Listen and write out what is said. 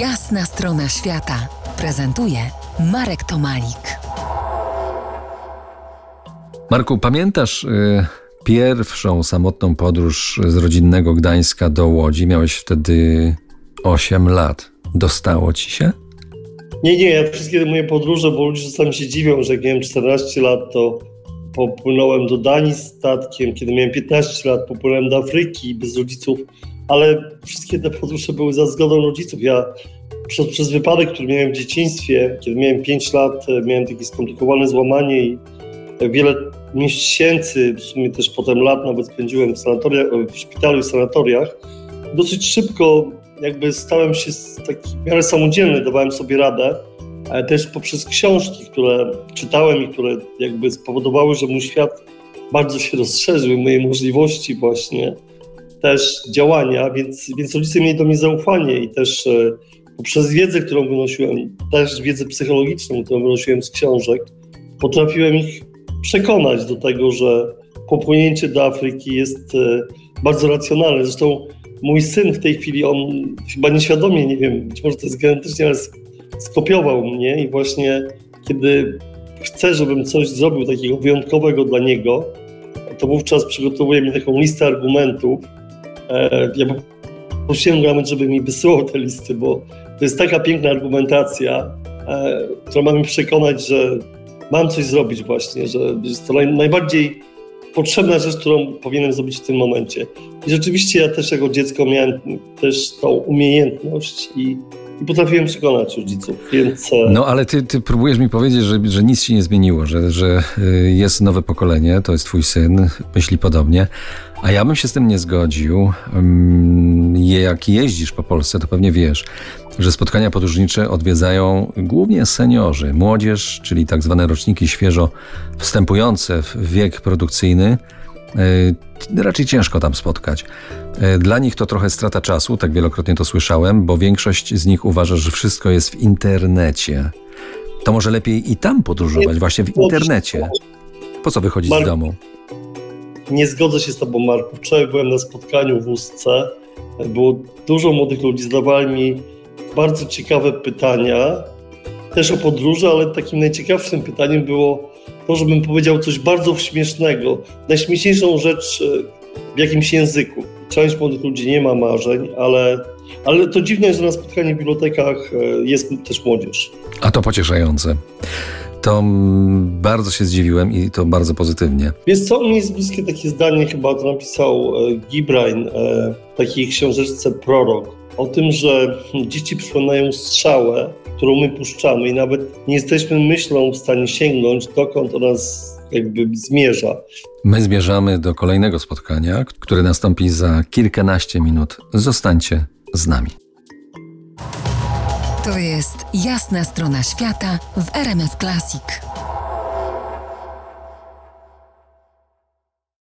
Jasna strona świata prezentuje Marek Tomalik. Marku, pamiętasz y, pierwszą samotną podróż z rodzinnego Gdańska do Łodzi? Miałeś wtedy 8 lat. Dostało ci się? Nie, nie, ja wszystkie moje podróże, bo ludzie czasami się dziwią, że jak miałem 14 lat, to popłynąłem do Danii statkiem, kiedy miałem 15 lat, popłynąłem do Afryki bez rodziców, ale wszystkie te podróże były za zgodą rodziców. Ja przez, przez wypadek, który miałem w dzieciństwie, kiedy miałem 5 lat, e, miałem takie skomplikowane złamanie i wiele miesięcy, w sumie też potem lat nawet spędziłem w, w szpitalu i sanatoriach. Dosyć szybko jakby stałem się taki w miarę samodzielny, dawałem sobie radę, ale też poprzez książki, które czytałem i które jakby spowodowały, że mój świat bardzo się rozszerzył, moje możliwości właśnie też działania, więc, więc rodzice mieli do mnie zaufanie i też e, poprzez wiedzę, którą wynosiłem, też wiedzę psychologiczną, którą wynosiłem z książek, potrafiłem ich przekonać do tego, że popłynięcie do Afryki jest e, bardzo racjonalne. Zresztą mój syn w tej chwili, on chyba nieświadomie, nie wiem, być może to jest genetycznie, ale skopiował mnie i właśnie kiedy chce, żebym coś zrobił takiego wyjątkowego dla niego, to wówczas przygotowuje mi taką listę argumentów. E, ja prosiłem go, żeby mi wysyłał te listy, bo to jest taka piękna argumentacja, e, która ma mi przekonać, że mam coś zrobić właśnie, że jest to najbardziej potrzebna rzecz, którą powinienem zrobić w tym momencie. I rzeczywiście ja też jako dziecko miałem też tą umiejętność i, i potrafiłem przekonać rodziców, więc... E, no ale ty, ty próbujesz mi powiedzieć, że, że nic się nie zmieniło, że, że y, jest nowe pokolenie, to jest twój syn, myśli podobnie, a ja bym się z tym nie zgodził. Mm, jak jeździsz po Polsce, to pewnie wiesz, że spotkania podróżnicze odwiedzają głównie seniorzy, młodzież, czyli tak zwane roczniki świeżo wstępujące w wiek produkcyjny. Raczej ciężko tam spotkać. E, dla nich to trochę strata czasu, tak wielokrotnie to słyszałem, bo większość z nich uważa, że wszystko jest w internecie. To może lepiej i tam podróżować, właśnie w internecie. Po co wychodzić z domu? Nie zgodzę się z Tobą, Marku. Wczoraj byłem na spotkaniu w Ustce. Było dużo młodych ludzi, zadawali mi bardzo ciekawe pytania, też o podróży, ale takim najciekawszym pytaniem było to, żebym powiedział coś bardzo śmiesznego. Najśmieszniejszą rzecz e, w jakimś języku. Część młodych ludzi nie ma marzeń, ale, ale to dziwne, że na spotkaniu w bibliotekach e, jest też młodzież. A to pocieszające. To bardzo się zdziwiłem i to bardzo pozytywnie. Wiesz co, mi jest bliskie takie zdanie, chyba to napisał e, Gibrain w takiej książeczce Prorok o tym, że dzieci przypominają strzałę, którą my puszczamy i nawet nie jesteśmy myślą w stanie sięgnąć, dokąd ona jakby zmierza. My zmierzamy do kolejnego spotkania, które nastąpi za kilkanaście minut. Zostańcie z nami. To jest jasna strona świata w RMS Classic.